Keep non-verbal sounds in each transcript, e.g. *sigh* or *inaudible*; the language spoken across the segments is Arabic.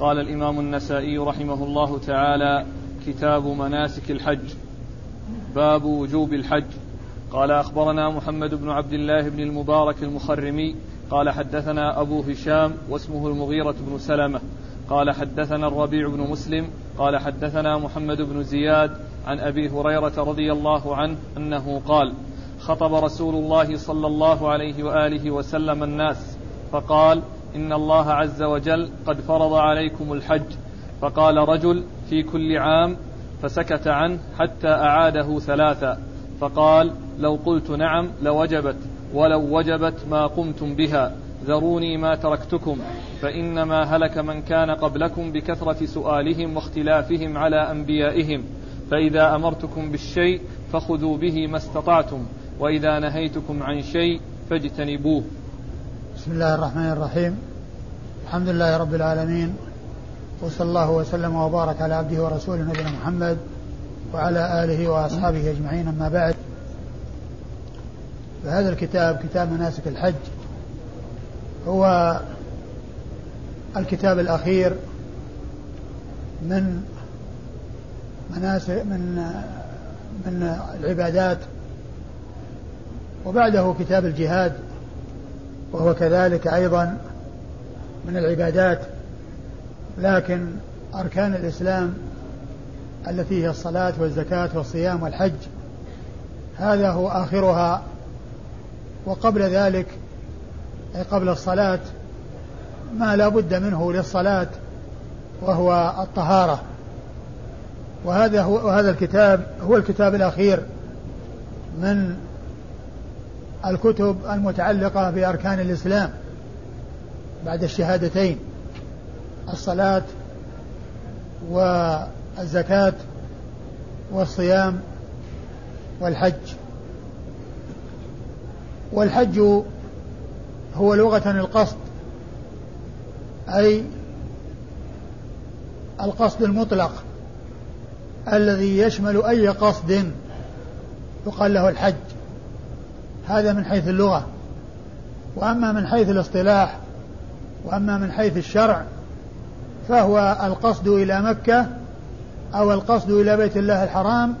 قال الإمام النسائي رحمه الله تعالى كتاب مناسك الحج باب وجوب الحج. قال أخبرنا محمد بن عبد الله بن المبارك المخرمي قال حدثنا أبو هشام واسمه المغيرة بن سلمة. قال حدثنا الربيع بن مسلم قال حدثنا محمد بن زياد عن أبي هريرة رضي الله عنه أنه قال خطب رسول الله صلى الله عليه وآله وسلم الناس فقال إن الله عز وجل قد فرض عليكم الحج. فقال رجل في كل عام فسكت عنه حتى أعاده ثلاثا فقال لو قلت نعم لوجبت ولو وجبت ما قمتم بها. ذروني ما تركتكم. فإنما هلك من كان قبلكم بكثرة سؤالهم واختلافهم على أنبيائهم. فإذا أمرتكم بالشيء فخذوا به ما استطعتم وإذا نهيتكم عن شيء فاجتنبوه. بسم الله الرحمن الرحيم. الحمد لله رب العالمين. وصلى الله وسلم وبارك على عبده ورسوله نبينا محمد وعلى آله وأصحابه أجمعين أما بعد. فهذا الكتاب كتاب مناسك الحج هو الكتاب الأخير من مناسك من من العبادات. وبعده كتاب الجهاد. وهو كذلك أيضا من العبادات لكن أركان الإسلام التي هي الصلاة والزكاة والصيام والحج هذا هو آخرها. وقبل ذلك أي قبل الصلاة ما لا بد منه للصلاة وهو الطهارة. وهذا هو وهذا الكتاب هو الكتاب الأخير من الكتب المتعلقة بأركان الإسلام بعد الشهادتين الصلاة والزكاة والصيام والحج. والحج هو لغة القصد أي القصد المطلق الذي يشمل أي قصد يقال له الحج. هذا من حيث اللغة. وأما من حيث الاصطلاح وأما من حيث الشرع فهو القصد إلى مكة أو القصد إلى بيت الله الحرام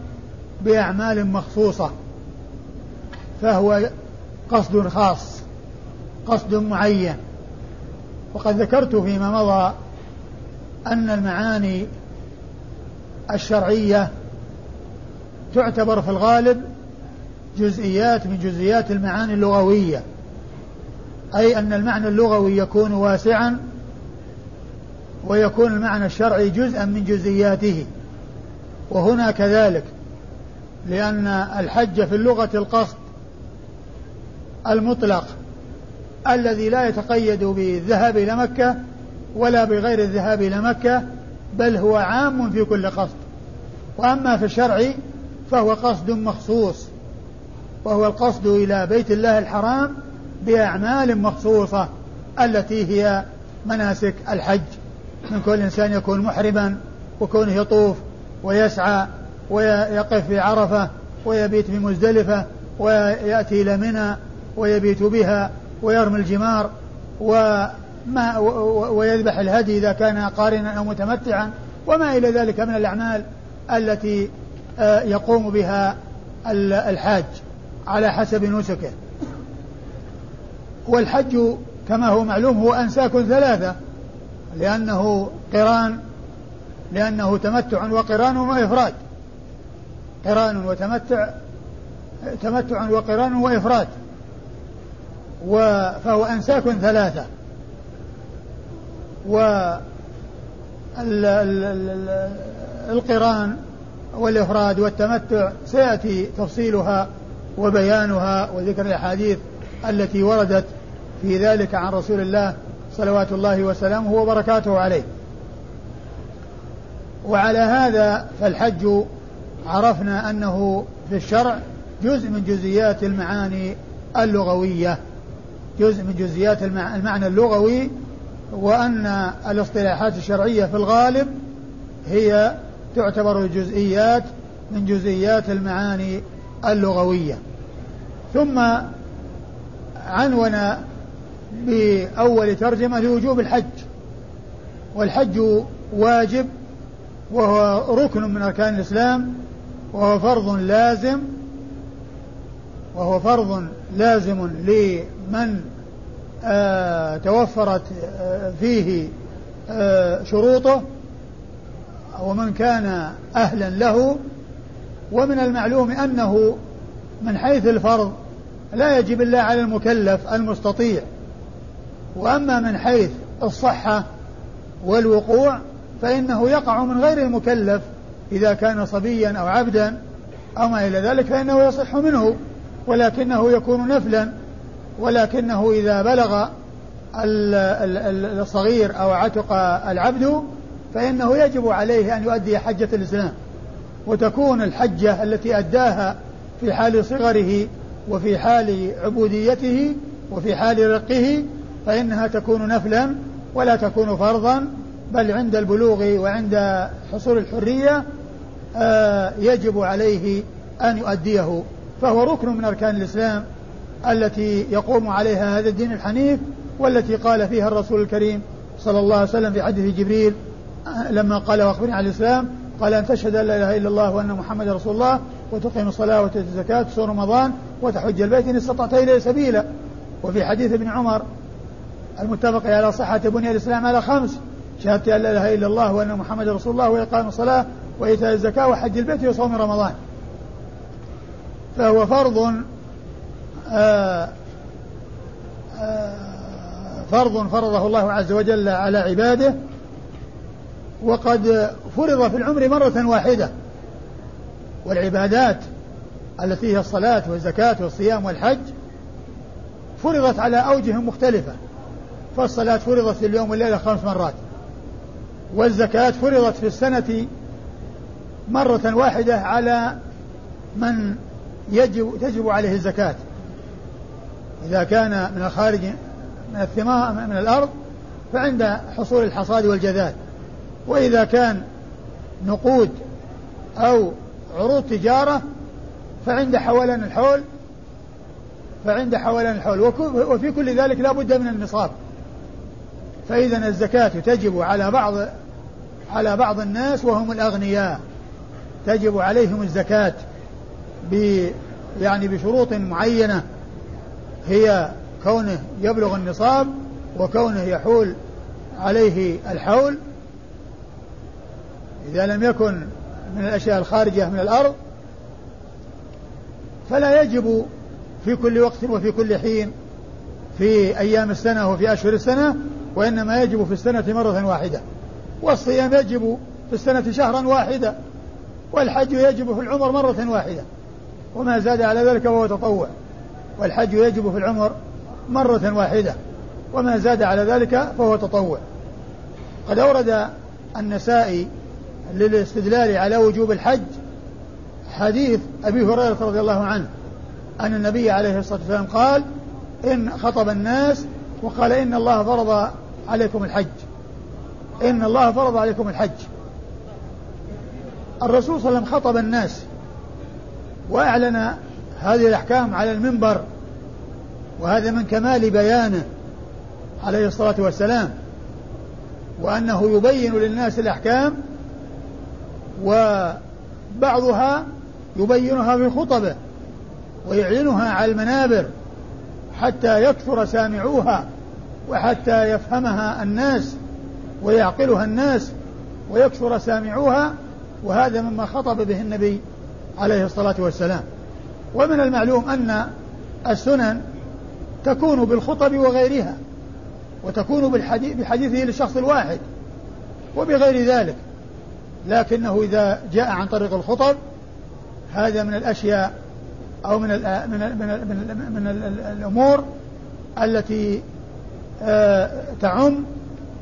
بأعمال مخصوصة. فهو قصد خاص قصد معين. وقد ذكرت فيما مضى أن المعاني الشرعية تعتبر في الغالب جزئيات من جزئيات المعاني اللغوية. أي أن المعنى اللغوي يكون واسعا ويكون المعنى الشرعي جزءا من جزئياته. وهنا كذلك لأن الحج في اللغة القصد المطلق الذي لا يتقيد بالذهاب إلى مكة ولا بغير الذهاب إلى مكة بل هو عام في كل قصد. وأما في الشرع فهو قصد مخصوص. وهو القصد إلى بيت الله الحرام بأعمال مخصوصة التي هي مناسك الحج. من كل إنسان يكون محرما وكونه يطوف ويسعى ويقف في عرفة ويبيت في مزدلفة ويأتي إلى منى ويبيت بها ويرمي الجمار وما ويذبح الهدي إذا كان قارنا أو متمتعا وما إلى ذلك من الأعمال التي آه، يقوم بها الحاج. على حسب نسكه. والحج كما هو معلوم هو أنساك ثلاثة لأنه قران لأنه تمتع وقران وإفراد. قران وتمتع تمتع وقران وإفراد. فهو أنساك ثلاثة. و القران والإفراد والتمتع سيأتي تفصيلها وبيانها وذكر الأحاديث التي وردت في ذلك عن رسول الله صلوات الله وسلامه وبركاته عليه. وعلى هذا فالحج عرفنا أنه في الشرع جزء من جزئيات المعاني اللغوية. جزء من جزئيات المعنى اللغوي وأن الاصطلاحات الشرعية في الغالب هي تعتبر جزئيات من جزئيات المعاني اللغوية. ثم عنون بأول ترجمة لوجوب الحج. والحج واجب وهو ركن من أركان الإسلام وهو فرض لازم وهو فرض لازم لمن آه توفرت آه فيه آه شروطه ومن كان أهلا له ومن المعلوم أنه من حيث الفرض لا يجب إلا على المكلف المستطيع. وأما من حيث الصحة والوقوع فإنه يقع من غير المكلف إذا كان صبيا أو عبدا أو ما إلى ذلك فإنه يصح منه ولكنه يكون نفلا ولكنه إذا بلغ الصغير أو عتق العبد فإنه يجب عليه أن يؤدي حجة الإسلام. وتكون الحجة التي أداها في حال صغره وفي حال عبوديته وفي حال رقه فإنها تكون نفلا ولا تكون فرضا بل عند البلوغ وعند حصول الحرية آه، يجب عليه أن يؤديه. فهو ركن من أركان الإسلام التي يقوم عليها هذا الدين الحنيف والتي قال فيها الرسول الكريم صلى الله عليه وسلم في حديث جبريل آه، لما قال وأخبرني عن الإسلام قال أن تشهد أن لا إله إلا الله وأن محمد رسول الله وتقيم الصلاة وتؤتي الزكاة تصوم رمضان وتحج البيت إن استطعت إليه سبيلا. وفي حديث ابن عمر المتفق على صحة بني الإسلام على خمس شهادة أن لا إله إلا الله وأن محمد رسول الله وإقام الصلاة وإيتاء الزكاة وحج البيت وصوم رمضان. فهو فرض آآ آآ فرض فرضه الله عز وجل على عباده وقد فرض في العمر مرة واحدة. والعبادات التي هي الصلاة والزكاة والصيام والحج فرضت على أوجه مختلفة. فالصلاة فرضت في اليوم والليلة خمس مرات. والزكاة فرضت في السنة مرة واحدة على من يجب تجب عليه الزكاة. إذا كان من الخارج من الثمار من الأرض فعند حصول الحصاد والجذاذ وإذا كان نقود أو عروض تجارة فعند حولان الحول فعند حولان الحول. وفي كل ذلك لا بد من النصاب. فإذا الزكاة تجب على بعض على بعض الناس وهم الأغنياء. تجب عليهم الزكاة ب يعني بشروط معينة. هي كونه يبلغ النصاب وكونه يحول عليه الحول. إذا لم يكن من الأشياء الخارجة من الأرض فلا يجب في كل وقت وفي كل حين في أيام السنة وفي أشهر السنة وإنما يجب في السنة مرة واحدة. والصيام يجب في السنة شهرا واحدا والحج يجب في العمر مرة واحدة. وما زاد على ذلك فهو تطوع. والحج يجب في العمر مرة واحدة. وما زاد على ذلك فهو تطوع. قد أورد النسائي للاستدلال على وجوب الحج حديث أبي هريرة رضي الله عنه أن النبي عليه الصلاة والسلام قال إن خطب الناس وقال إن الله فرض عليكم الحج إن الله فرض عليكم الحج. الرسول صلى الله عليه وسلم خطب الناس وأعلن هذه الأحكام على المنبر وهذا من كمال بيانه عليه الصلاة والسلام وأنه يبين للناس الأحكام وبعضها يبينها في خطبه ويعلنها على المنابر حتى يكثر سامعوها وحتى يفهمها الناس ويعقلها الناس ويكثر سامعوها وهذا مما خطب به النبي عليه الصلاة والسلام. ومن المعلوم أن السنن تكون بالخطب وغيرها وتكون بالحديث بحديثه للشخص الواحد وبغير ذلك. لكنه إذا جاء عن طريق الخطب هذا من الأشياء أو من من من من, من ال الأمور التي آه تعم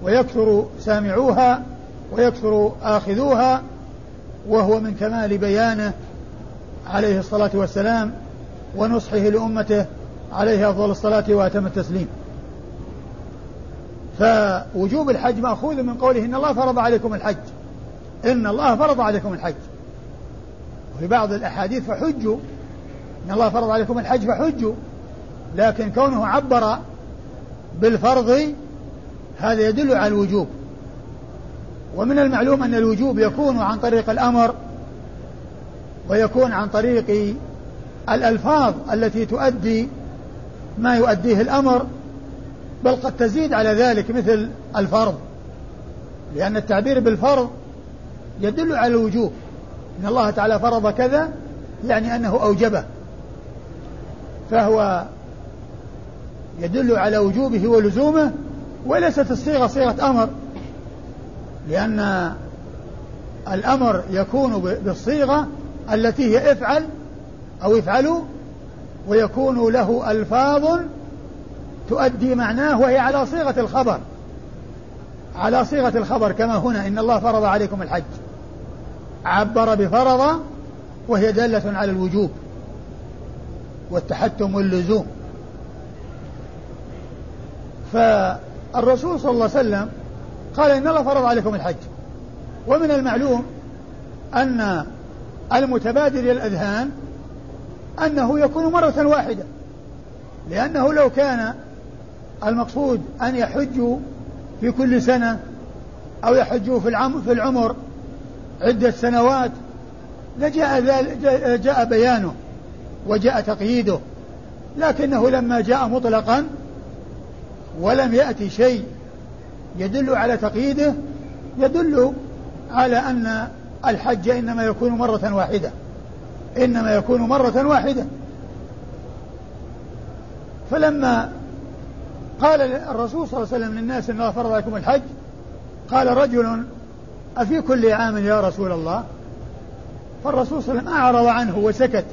ويكثر سامعوها ويكثر آخذوها وهو من كمال بيانه عليه الصلاة والسلام ونصحه لأمته عليه أفضل الصلاة وأتم التسليم. فوجوب الحج مأخوذ من قوله إن الله فرض عليكم الحج. إن الله فرض عليكم الحج. وفي بعض الأحاديث فحجوا. إن الله فرض عليكم الحج فحجوا. لكن كونه عبر بالفرض هذا يدل على الوجوب. ومن المعلوم أن الوجوب يكون عن طريق الأمر ويكون عن طريق الألفاظ التي تؤدي ما يؤديه الأمر بل قد تزيد على ذلك مثل الفرض. لأن التعبير بالفرض يدل على الوجوب. إن الله تعالى فرض كذا يعني أنه أوجبه. فهو يدل على وجوبه ولزومه وليست الصيغة صيغة أمر. لأن الأمر يكون بالصيغة التي هي افعل أو افعلوا ويكون له ألفاظ تؤدي معناه وهي على صيغة الخبر. على صيغة الخبر كما هنا إن الله فرض عليكم الحج. عبر بفرض وهي دالة على الوجوب والتحتم واللزوم. فالرسول صلى الله عليه وسلم قال إن الله فرض عليكم الحج. ومن المعلوم أن المتبادر إلى الأذهان أنه يكون مرة واحدة لأنه لو كان المقصود أن يحجوا في كل سنة أو يحجوا في العمر, في العمر عدة سنوات لجاء جاء بيانه وجاء تقييده لكنه لما جاء مطلقا ولم يأتي شيء يدل على تقييده يدل على أن الحج إنما يكون مرة واحدة إنما يكون مرة واحدة. فلما قال الرسول صلى الله عليه وسلم للناس إن الله فرض عليكم الحج قال رجل أفي كل عام يا رسول الله؟ فالرسول صلى الله عليه وسلم أعرض عنه وسكت.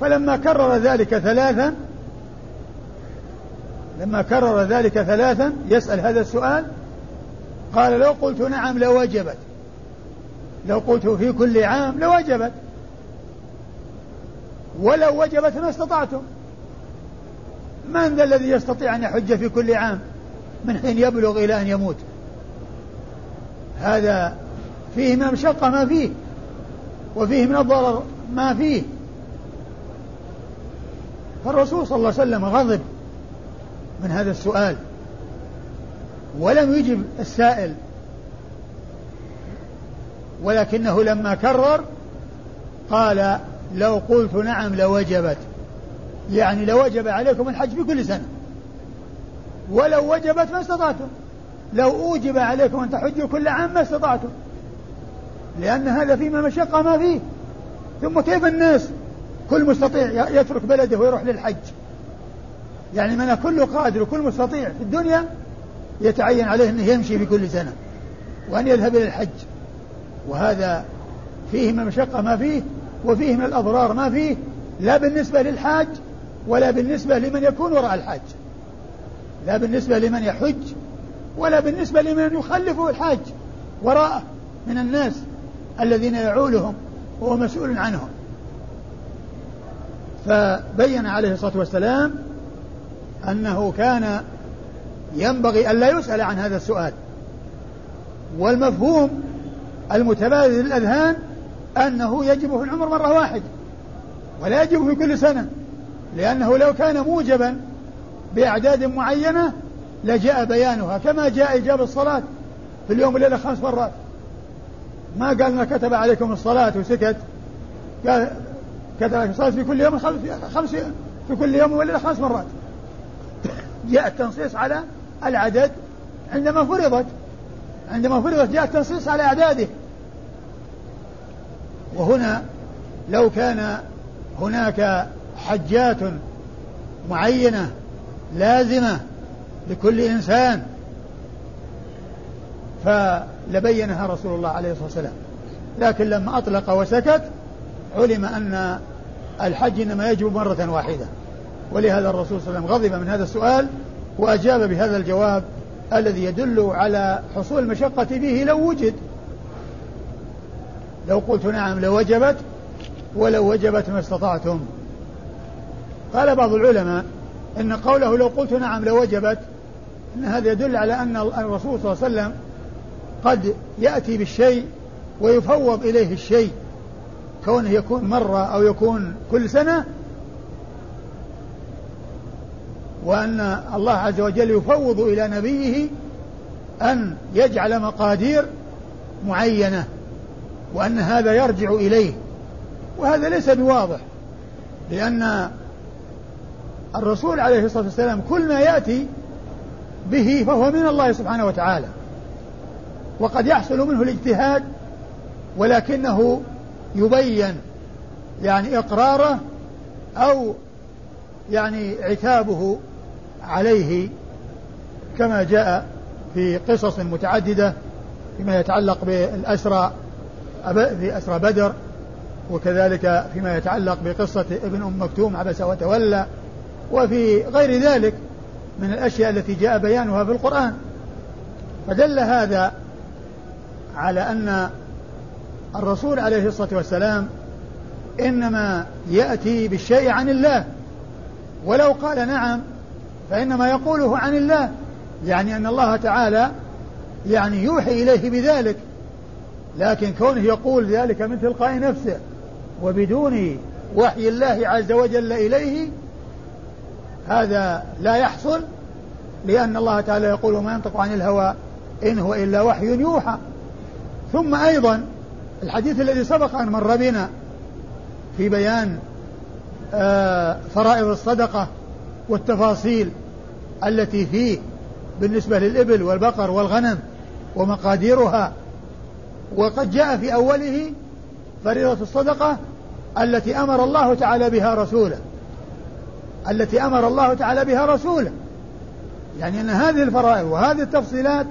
فلما كرر ذلك ثلاثا لما كرر ذلك ثلاثا يسأل هذا السؤال قال لو قلت نعم لوجبت. لو قلت في كل عام لوجبت. ولو وجبت ما استطعتم. من ذا الذي يستطيع أن يحج في كل عام؟ من حين يبلغ إلى أن يموت. هذا فيه من المشقة ما فيه وفيه من الضرر ما فيه. فالرسول صلى الله عليه وسلم غضب من هذا السؤال ولم يجب السائل ولكنه لما كرر قال لو قلت نعم لوجبت يعني لوجب عليكم الحج في كل سنة ولو وجبت ما استطعتم. لو أوجب عليكم أن تحجوا كل عام ما استطعتم. لأن هذا فيما مشقة ما فيه. ثم كيف الناس؟ كل مستطيع يترك بلده ويروح للحج. يعني من كل قادر وكل مستطيع في الدنيا يتعين عليه أنه يمشي في كل سنة وأن يذهب إلى الحج. وهذا فيه من المشقة ما فيه وفيه من الأضرار ما فيه. لا بالنسبة للحاج ولا بالنسبة لمن يكون وراء الحاج. لا بالنسبة لمن يحج ولا بالنسبة لمن يخلف الحاج وراءه من الناس الذين يعولهم وهو مسؤول عنهم. فبين عليه الصلاة والسلام أنه كان ينبغي أن لا يسأل عن هذا السؤال. والمفهوم المتبادل للأذهان أنه يجب في العمر مرة واحدة ولا يجب في كل سنة لأنه لو كان موجبا بأعداد معينة لجاء بيانها كما جاء إجابة الصلاة في اليوم والليلة خمس مرات. ما قال ما كتب عليكم الصلاة وسكت. قال كتب عليكم الصلاة في كل يوم خمس في كل يوم والليلة خمس مرات. جاء التنصيص على العدد عندما فرضت. عندما فرضت جاء التنصيص على أعداده. وهنا لو كان هناك حجات معينة لازمة لكل إنسان. فلبينها رسول الله عليه الصلاة والسلام. لكن لما أطلق وسكت علم أن الحج إنما يجب مرة واحدة. ولهذا الرسول صلى الله عليه وسلم غضب من هذا السؤال وأجاب بهذا الجواب الذي يدل على حصول المشقة فيه لو وجد. لو قلت نعم لوجبت ولو وجبت ما استطعتم. قال بعض العلماء إن قوله لو قلت نعم لوجبت ان هذا يدل على أن الرسول صلى الله عليه وسلم قد يأتي بالشيء ويفوض إليه الشيء. كونه يكون مرة أو يكون كل سنة وأن الله عز وجل يفوض إلى نبيه أن يجعل مقادير معينة وأن هذا يرجع إليه. وهذا ليس بواضح لأن الرسول عليه الصلاة والسلام كل ما يأتي به فهو من الله سبحانه وتعالى. وقد يحصل منه الاجتهاد ولكنه يبين يعني إقراره أو يعني عتابه عليه كما جاء في قصص متعددة فيما يتعلق بالأسرى بأسرى بدر وكذلك فيما يتعلق بقصة ابن أم مكتوم عبس وتولى وفي غير ذلك من الأشياء التي جاء بيانها في القرآن. فدل هذا على أن الرسول عليه الصلاة والسلام إنما يأتي بالشيء عن الله. ولو قال نعم فإنما يقوله عن الله. يعني أن الله تعالى يعني يوحي إليه بذلك. لكن كونه يقول ذلك من تلقاء نفسه وبدون وحي الله عز وجل إليه هذا لا يحصل لأن الله تعالى يقول وما ينطق عن الهوى إن هو إلا وحي يوحى. ثم أيضا الحديث الذي سبق أن مر بنا في بيان آه، فرائض الصدقة والتفاصيل التي فيه بالنسبة للإبل والبقر والغنم ومقاديرها. وقد جاء في أوله فريضة الصدقة التي أمر الله تعالى بها رسوله. التي أمر الله تعالى بها رسوله. يعني أن هذه الفرائض وهذه التفصيلات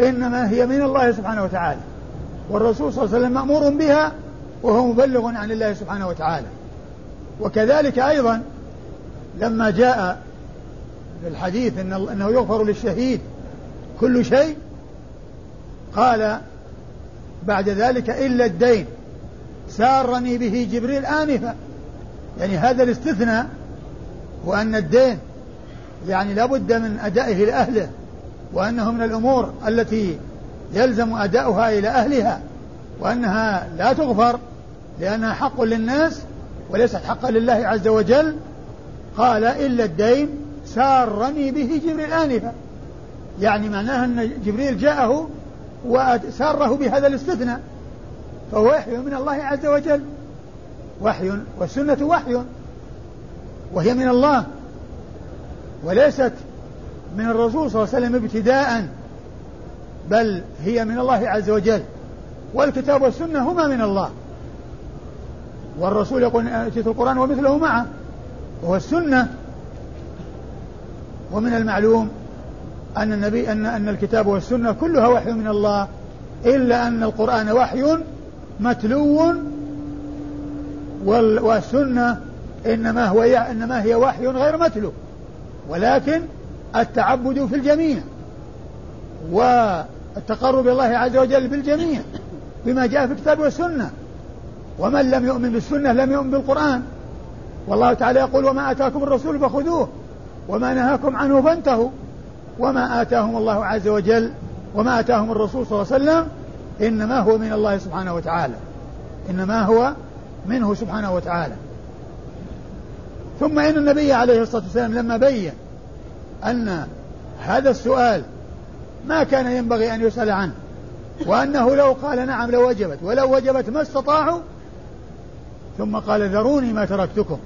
إنما هي من الله سبحانه وتعالى. والرسول صلى الله عليه وسلم مأمور بها وهو مبلغ عن الله سبحانه وتعالى. وكذلك أيضا لما جاء في الحديث إن أنه يغفر للشهيد كل شيء قال بعد ذلك إلا الدين. سارني به جبريل آنفا. يعني هذا الاستثناء وأن الدين يعني لابد من أدائه لأهله وأنه من الأمور التي يلزم أداؤها إلى أهلها وأنها لا تغفر لأنها حق للناس وليست حقا لله عز وجل. قال إلا الدين سارني به جبريل آنفا. يعني معناها أن جبريل جاءه وساره بهذا الاستثناء فهو وحي من الله عز وجل وحي والسنة وحي. وهي من الله وليست من الرسول صلى الله عليه وسلم ابتداء بل هي من الله عز وجل. والكتاب والسنة هما من الله. والرسول يقول أتيت القرآن ومثله معه. وهو السنة. ومن المعلوم أن النبي أن أن الكتاب والسنة كلها وحي من الله إلا أن القرآن وحي متلو والسنة إنما هو إنما هي وحي غير متلو. ولكن التعبد في الجميع والتقرب إلى الله عز وجل بالجميع بما جاء في الكتاب والسنة. ومن لم يؤمن بالسنة لم يؤمن بالقرآن. والله تعالى يقول وما آتاكم الرسول فخذوه وما نهاكم عنه فانتهوا. وما آتاهم الله عز وجل وما آتاهم الرسول صلى الله عليه وسلم إنما هو من الله سبحانه وتعالى. إنما هو منه سبحانه وتعالى. ثم إن النبي عليه الصلاة والسلام لما بين أن هذا السؤال ما كان ينبغي أن يسأل عنه وأنه لو قال نعم لوجبت ولو وجبت ما استطاعوا ثم قال ذروني ما تركتكم.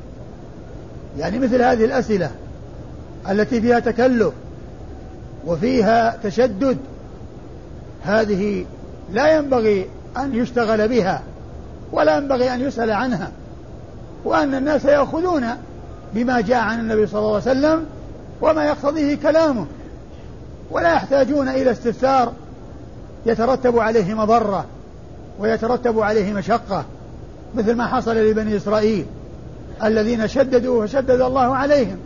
يعني مثل هذه الأسئلة التي فيها تكلف وفيها تشدد هذه لا ينبغي أن يشتغل بها ولا ينبغي أن يسأل عنها وأن الناس يأخذون بما جاء عن النبي صلى الله عليه وسلم وما يقتضيه كلامه. ولا يحتاجون إلى استفسار يترتب عليه مضرة ويترتب عليه مشقة مثل ما حصل لبني إسرائيل الذين شددوا فشدد الله عليهم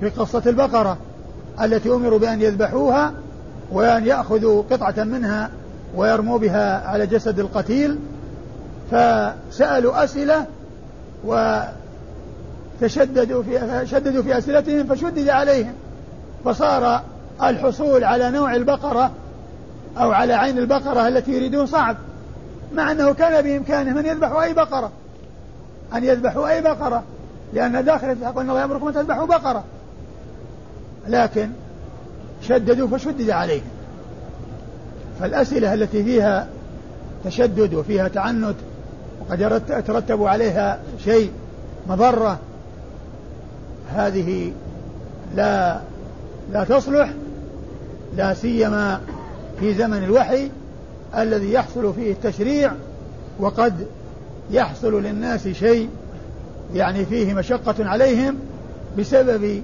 في قصة البقرة التي أمروا بأن يذبحوها وأن يأخذوا قطعة منها ويرموا بها على جسد القتيل فسألوا أسئلة وتشددوا في شددوا في أسئلتهم فشدد عليهم. فصار الحصول على نوع البقرة أو على عين البقرة التي يريدون صعب مع أنه كان بإمكانهم أن يذبحوا أي بقرة. أن يذبحوا أي بقرة لأن داخل في أن الله يأمركم أن تذبحوا بقرة. لكن شددوا فشدد عليهم. فالأسئلة التي فيها تشدد وفيها تعنت وقد يترتب عليها شيء مضرة هذه لا لا تصلح لا سيما في زمن الوحي الذي يحصل فيه التشريع وقد يحصل للناس شيء يعني فيه مشقة عليهم بسبب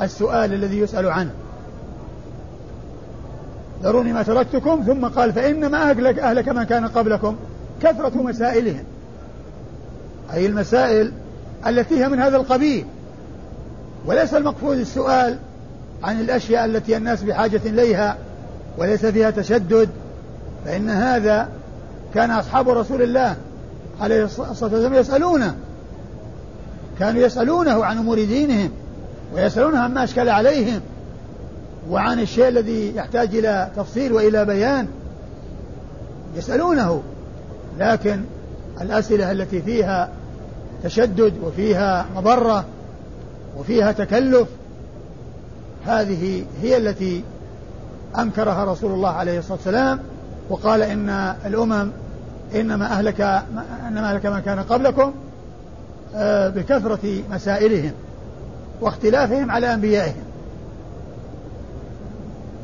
السؤال الذي يسأل عنه. ذروني ما تركتكم ثم قال فإنما أهلك, أهلك من كان قبلكم كثرة مسائلهم. أي المسائل التي هي من هذا القبيل. وليس المقصود السؤال عن الأشياء التي الناس بحاجة إليها وليس فيها تشدد فإن هذا كان أصحاب رسول الله عليه الصلاة والسلام يسألونه. كانوا يسألونه عن أمور دينهم ويسألونه عما أشكل عليهم وعن الشيء الذي يحتاج إلى تفصيل وإلى بيان يسألونه. لكن الأسئلة التي فيها تشدد وفيها مضرة وفيها تكلف هذه هي التي أنكرها رسول الله عليه الصلاة والسلام وقال إن الأمم إنما أهلك إنما أهلك من كان قبلكم آه، بكثرة مسائلهم واختلافهم على أنبيائهم.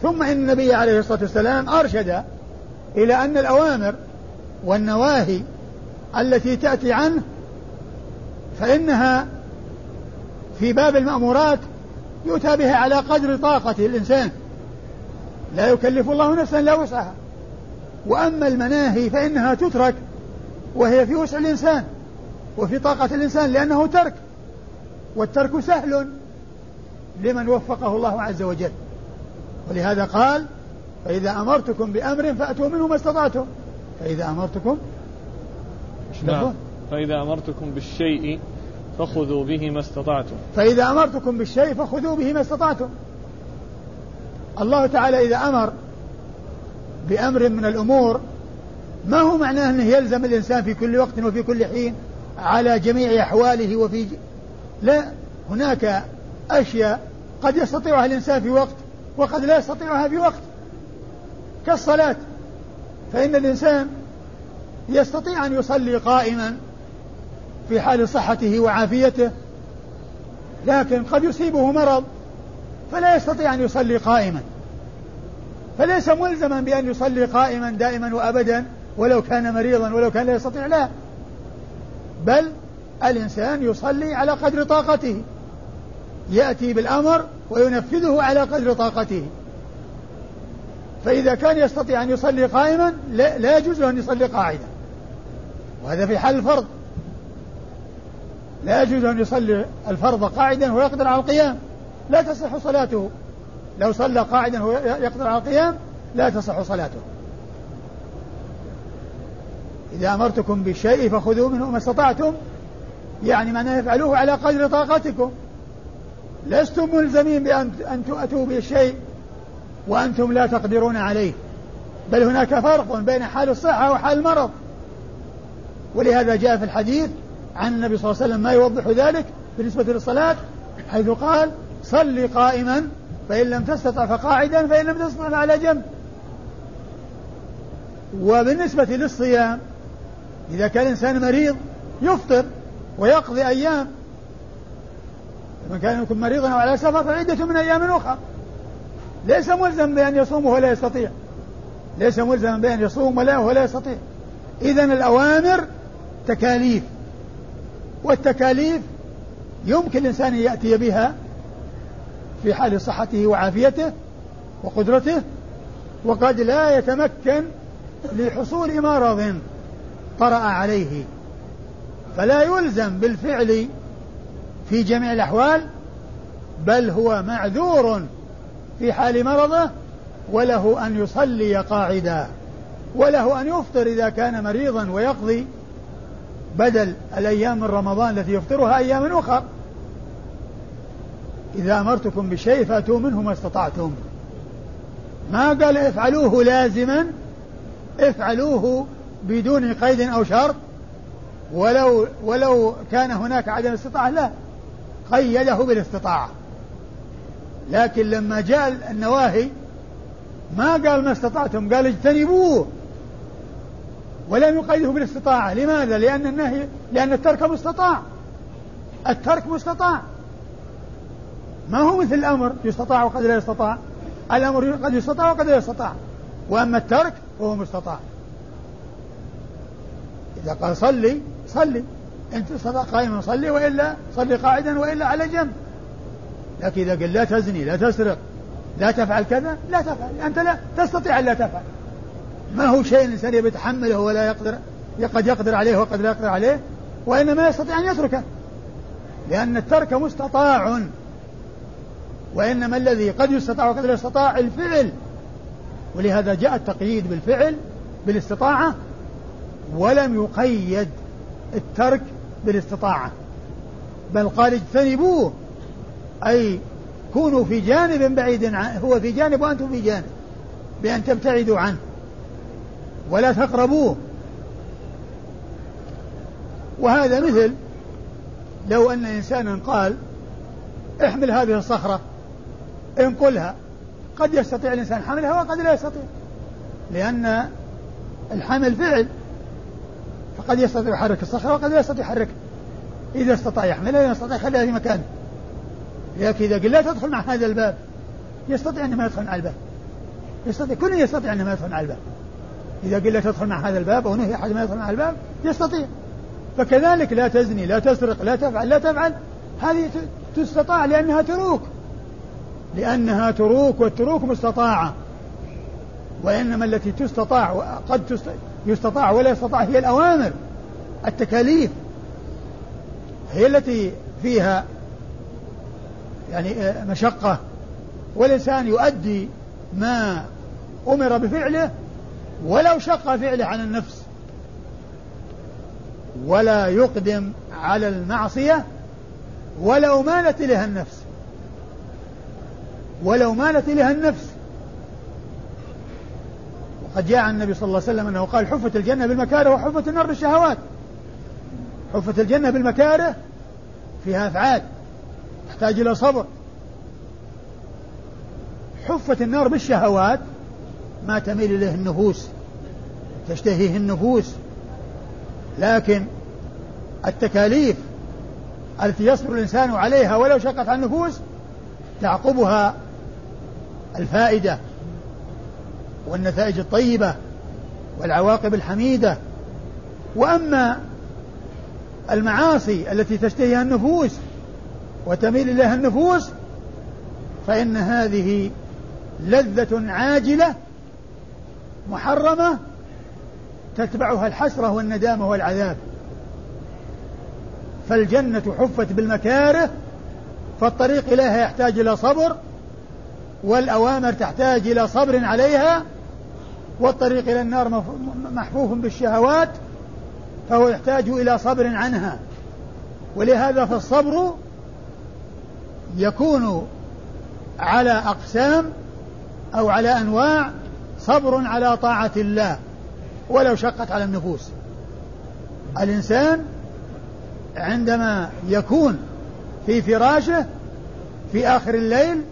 ثم إن النبي عليه الصلاة والسلام أرشد إلى أن الأوامر والنواهي التي تأتي عنه فإنها في باب المأمورات يؤتى بها على قدر طاقة الإنسان. لا يكلف الله نفسا لا وسعها. وأما المناهي فإنها تترك وهي في وسع الإنسان وفي طاقة الإنسان لأنه ترك. والترك سهل لمن وفقه الله عز وجل. ولهذا قال فإذا أمرتكم بأمر فأتوا منه ما استطعتم. فإذا أمرتكم نعم. فإذا أمرتكم بالشيء فخذوا به ما استطعتم. فإذا أمرتكم بالشيء فخذوا به ما استطعتم. الله تعالى إذا أمر بأمر من الأمور ما هو معناه أنه يلزم الإنسان في كل وقت وفي كل حين على جميع أحواله وفي ج... لا هناك أشياء قد يستطيعها الإنسان في وقت وقد لا يستطيعها في وقت. كالصلاة فإن الإنسان يستطيع أن يصلي قائما. في حال صحته وعافيته لكن قد يصيبه مرض فلا يستطيع أن يصلي قائما. فليس ملزما بأن يصلي قائما دائما وأبدا ولو كان مريضا ولو كان لا يستطيع لا. بل الإنسان يصلي على قدر طاقته. يأتي بالأمر وينفذه على قدر طاقته. فإذا كان يستطيع أن يصلي قائما لا, يجوز له أن يصلي قاعدا. وهذا في حال الفرض. لا يجوز أن يصلي الفرض قاعدا ويقدر على القيام. لا تصح صلاته. لو صلى قاعدا ويقدر على القيام لا تصح صلاته. إذا أمرتكم بالشيء فخذوا منه ما استطعتم يعني معناه افعلوه على قدر طاقتكم. لستم ملزمين بأن أن تؤتوا بالشيء وأنتم لا تقدرون عليه. بل هناك فرق بين حال الصحة وحال المرض. ولهذا جاء في الحديث عن النبي صلى الله عليه وسلم ما يوضح ذلك بالنسبة للصلاة حيث قال صلي قائما فإن لم تستطع فقاعدا فإن لم تستطع فعلى جنب. وبالنسبة للصيام إذا كان الإنسان مريض يفطر ويقضي أيام. من كان يكون مريضا أو على سفر فعدة من أيام أخرى. ليس ملزم بأن يصوم ولا يستطيع. ليس ملزما بأن يصوم ولا ولا يستطيع. إذا الأوامر تكاليف. والتكاليف يمكن الإنسان أن يأتي بها في حال صحته وعافيته وقدرته وقد لا يتمكن لحصول مرض طرأ عليه. فلا يلزم بالفعل في جميع الأحوال بل هو معذور في حال مرضه وله أن يصلي قاعدا وله أن يفطر إذا كان مريضا ويقضي بدل الأيام من رمضان التي يفطرها أيام أخرى إذا أمرتكم بشيء فأتوا منه ما استطعتم. ما قال افعلوه لازما افعلوه بدون قيد أو شرط. ولو ولو كان هناك عدم استطاعة لا. قيده بالاستطاعة. لكن لما جاء النواهي ما قال ما استطعتم قال اجتنبوه. ولم يقيده بالاستطاعة. لماذا؟ لأن النهي لأن الترك مستطاع. الترك مستطاع. ما هو مثل الأمر يستطاع وقد لا يستطاع؟ الأمر قد يستطاع وقد لا يستطاع. وأما الترك فهو مستطاع. إذا قال صلي صلي. أنت استطاع قائما صلي وإلا صلي قاعدا وإلا على جنب. لكن إذا قال لا تزني لا تسرق لا تفعل كذا لا تفعل. أنت لا تستطيع أن لا تفعل. ما هو شيء الإنسان يتحمله ولا يقدر قد يقدر عليه وقد لا يقدر عليه وإنما يستطيع أن يتركه. لأن الترك مستطاع. وإنما الذي قد يستطاع وقد لا يستطاع الفعل. ولهذا جاء التقييد بالفعل بالاستطاعة ولم يقيد الترك بالاستطاعة. بل قال اجتنبوه. أي كونوا في جانب بعيد عنه هو في جانب وأنتم في جانب بأن تبتعدوا عنه. ولا تقربوه. وهذا مثل لو أن إنسانا قال احمل هذه الصخرة انقلها. قد يستطيع الإنسان حملها وقد لا يستطيع. لأن الحمل فعل. فقد يستطيع يحرك الصخرة وقد لا يستطيع يحركها إذا استطاع يحملها إذا استطاع يخليها في مكانه لكن إذا قل لا تدخل مع هذا الباب. يستطيع أن ما يدخل مع الباب. يستطيع كل يستطيع أن ما يدخل مع الباب. إذا قل لا تدخل مع هذا الباب أو نهي أحد ما يدخل مع الباب يستطيع. فكذلك لا تزني لا تسرق لا تفعل لا تفعل. هذه تستطاع لأنها تروك. لأنها تروك والتروك مستطاعة. وإنما التي تستطاع وقد يستطاع ولا يستطاع هي الأوامر التكاليف. هي التي فيها يعني آه، مشقة. والإنسان يؤدي ما أمر بفعله ولو شق فعله على النفس ولا يقدم على المعصية ولو مالت إليها النفس ولو مالت إليها النفس وقد جاء عن النبي صلى الله عليه وسلم أنه قال حفت الجنة بالمكاره وحفت النار بالشهوات. حفت الجنة بالمكاره فيها أفعال تحتاج إلى صبر. حفت النار بالشهوات ما تميل إليه النفوس تشتهيه النفوس. لكن التكاليف التي يصبر الإنسان عليها ولو شقت على النفوس تعقبها الفائدة والنتائج الطيبة والعواقب الحميدة. وأما المعاصي التي تشتهيها النفوس وتميل إليها النفوس فإن هذه لذة عاجلة محرمة تتبعها الحسرة والندامة والعذاب. فالجنة حفت بالمكاره فالطريق إليها يحتاج إلى صبر والأوامر تحتاج إلى صبر عليها والطريق إلى النار محفوف بالشهوات فهو يحتاج إلى صبر عنها. ولهذا فالصبر يكون على أقسام أو على أنواع صبر على طاعة الله ولو شقت على النفوس. الإنسان عندما يكون في فراشه في آخر الليل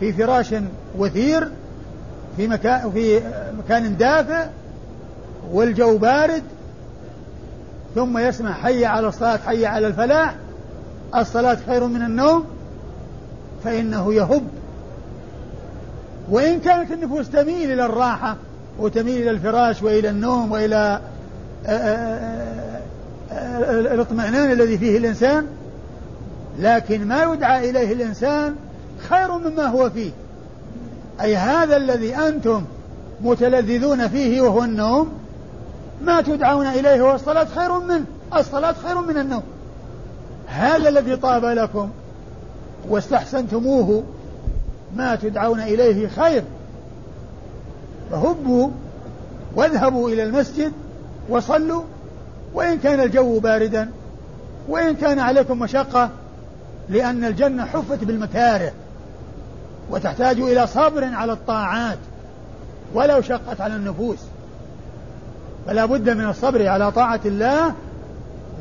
في فراش وثير في مكان في مكان دافئ والجو بارد ثم يسمع حي على الصلاة حي على الفلاح الصلاة خير من النوم فإنه يهب وإن كانت النفوس تميل إلى الراحة وتميل إلى الفراش وإلى النوم وإلى آه، آه، آه، الاطمئنان الذي فيه الإنسان لكن ما يدعى إليه الإنسان خير مما هو فيه. أي هذا الذي أنتم متلذذون فيه وهو النوم ما تدعون إليه هو الصلاة خير منه. الصلاة خير من النوم. هذا الذي طاب لكم واستحسنتموه ما تدعون إليه خير. فهبوا واذهبوا إلى المسجد وصلوا وإن كان الجو باردا وإن كان عليكم مشقة لأن الجنة حفت بالمكاره وتحتاج إلى صبر على الطاعات ولو شقت على النفوس. فلا بد من الصبر على طاعة الله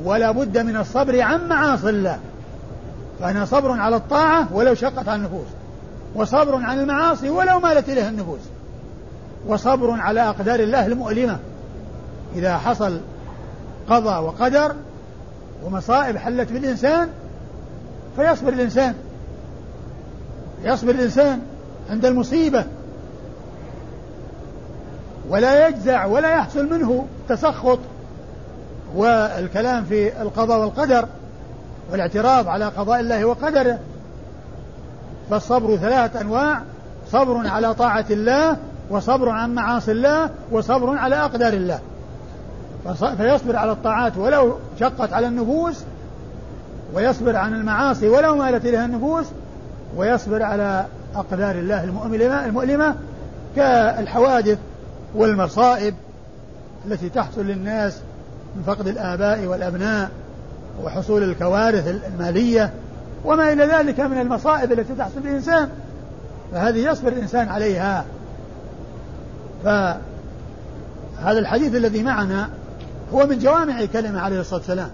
ولا بد من الصبر عن معاصي الله. فأنا صبر على الطاعة ولو شقت على النفوس. وصبر عن المعاصي ولو مالت إليها النفوس. وصبر على أقدار الله المؤلمة. إذا حصل قضاء وقدر ومصائب حلت بالإنسان فيصبر الإنسان. يصبر الإنسان عند المصيبة. ولا يجزع ولا يحصل منه تسخط. والكلام في القضاء والقدر والاعتراض على قضاء الله وقدره فالصبر ثلاث أنواع صبر على طاعة الله وصبر عن معاصي الله وصبر على أقدار الله. فيصبر على الطاعات ولو شقت على النفوس ويصبر عن المعاصي ولو مالت إليها النفوس ويصبر على أقدار الله المؤلمه المؤلمة كالحوادث والمصائب التي تحصل للناس من فقد الآباء والأبناء وحصول الكوارث المالية. وما إلى ذلك من المصائب التي تحصل للإنسان فهذه يصبر الإنسان عليها. فهذا الحديث الذي معنا هو من جوامع كلمة عليه الصلاة والسلام.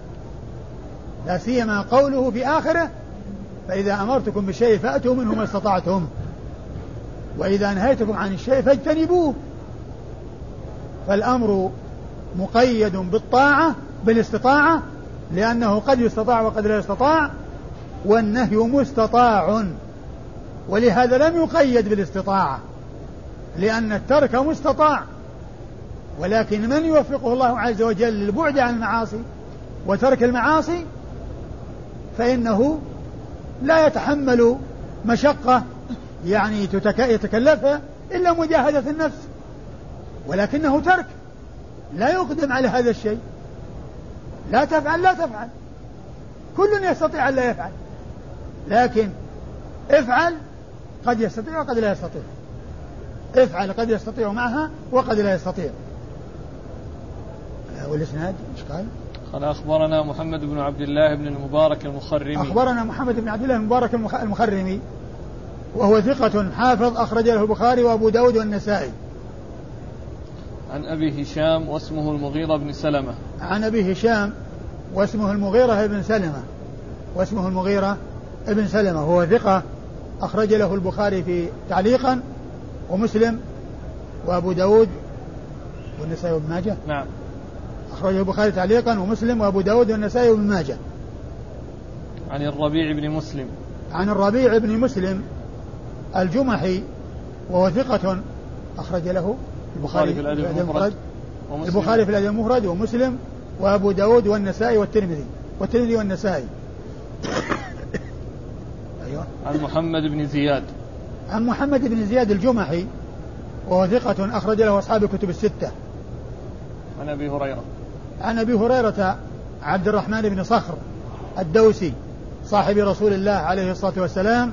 لا سيما قوله في آخره فإذا أمرتكم بشيء فأتوا منه ما استطعتم. وإذا نهيتكم عن الشيء فاجتنبوه. فالأمر مقيد بالطاعة بالاستطاعة لأنه قد يستطاع وقد لا يستطاع. والنهي مستطاع. ولهذا لم يقيد بالاستطاعة لأن الترك مستطاع. ولكن من يوفقه الله عز وجل للبعد عن المعاصي وترك المعاصي فإنه لا يتحمل مشقة يعني يتكلفها إلا مجاهدة النفس. ولكنه ترك. لا يقدم على هذا الشيء. لا تفعل لا تفعل. كل يستطيع أن لا يفعل. لكن افعل قد يستطيع وقد لا يستطيع. افعل قد يستطيع معها وقد لا يستطيع. والإسناد إيش قال؟ قال أخبرنا محمد بن عبد الله بن المبارك المخرمي. أخبرنا محمد بن عبد الله المبارك المخرمي. وهو ثقة حافظ أخرج له البخاري وأبو داود والنسائي. عن أبي هشام واسمه المغيرة بن سلمة. عن أبي هشام واسمه المغيرة بن سلمة. واسمه المغيرة بن سلمة هو ثقة أخرج له البخاري في تعليقا ومسلم وأبو داود والنسائي وابن ماجه. نعم. أخرجه البخاري تعليقا ومسلم وأبو داود والنسائي وابن ماجه. عن الربيع بن مسلم. عن الربيع بن مسلم الجمحي وهو ثقة أخرج له البخاري في الأدب المفرد البخاري في الأدب المفرد ومسلم وأبو داود والنسائي والترمذي والترمذي والنسائي. عن محمد بن زياد. عن محمد بن زياد الجمحي وهو ثقة أخرج له أصحاب الكتب الستة. عن أبي هريرة. عن أبي هريرة عبد الرحمن بن صخر الدوسي صاحب رسول الله عليه الصلاة والسلام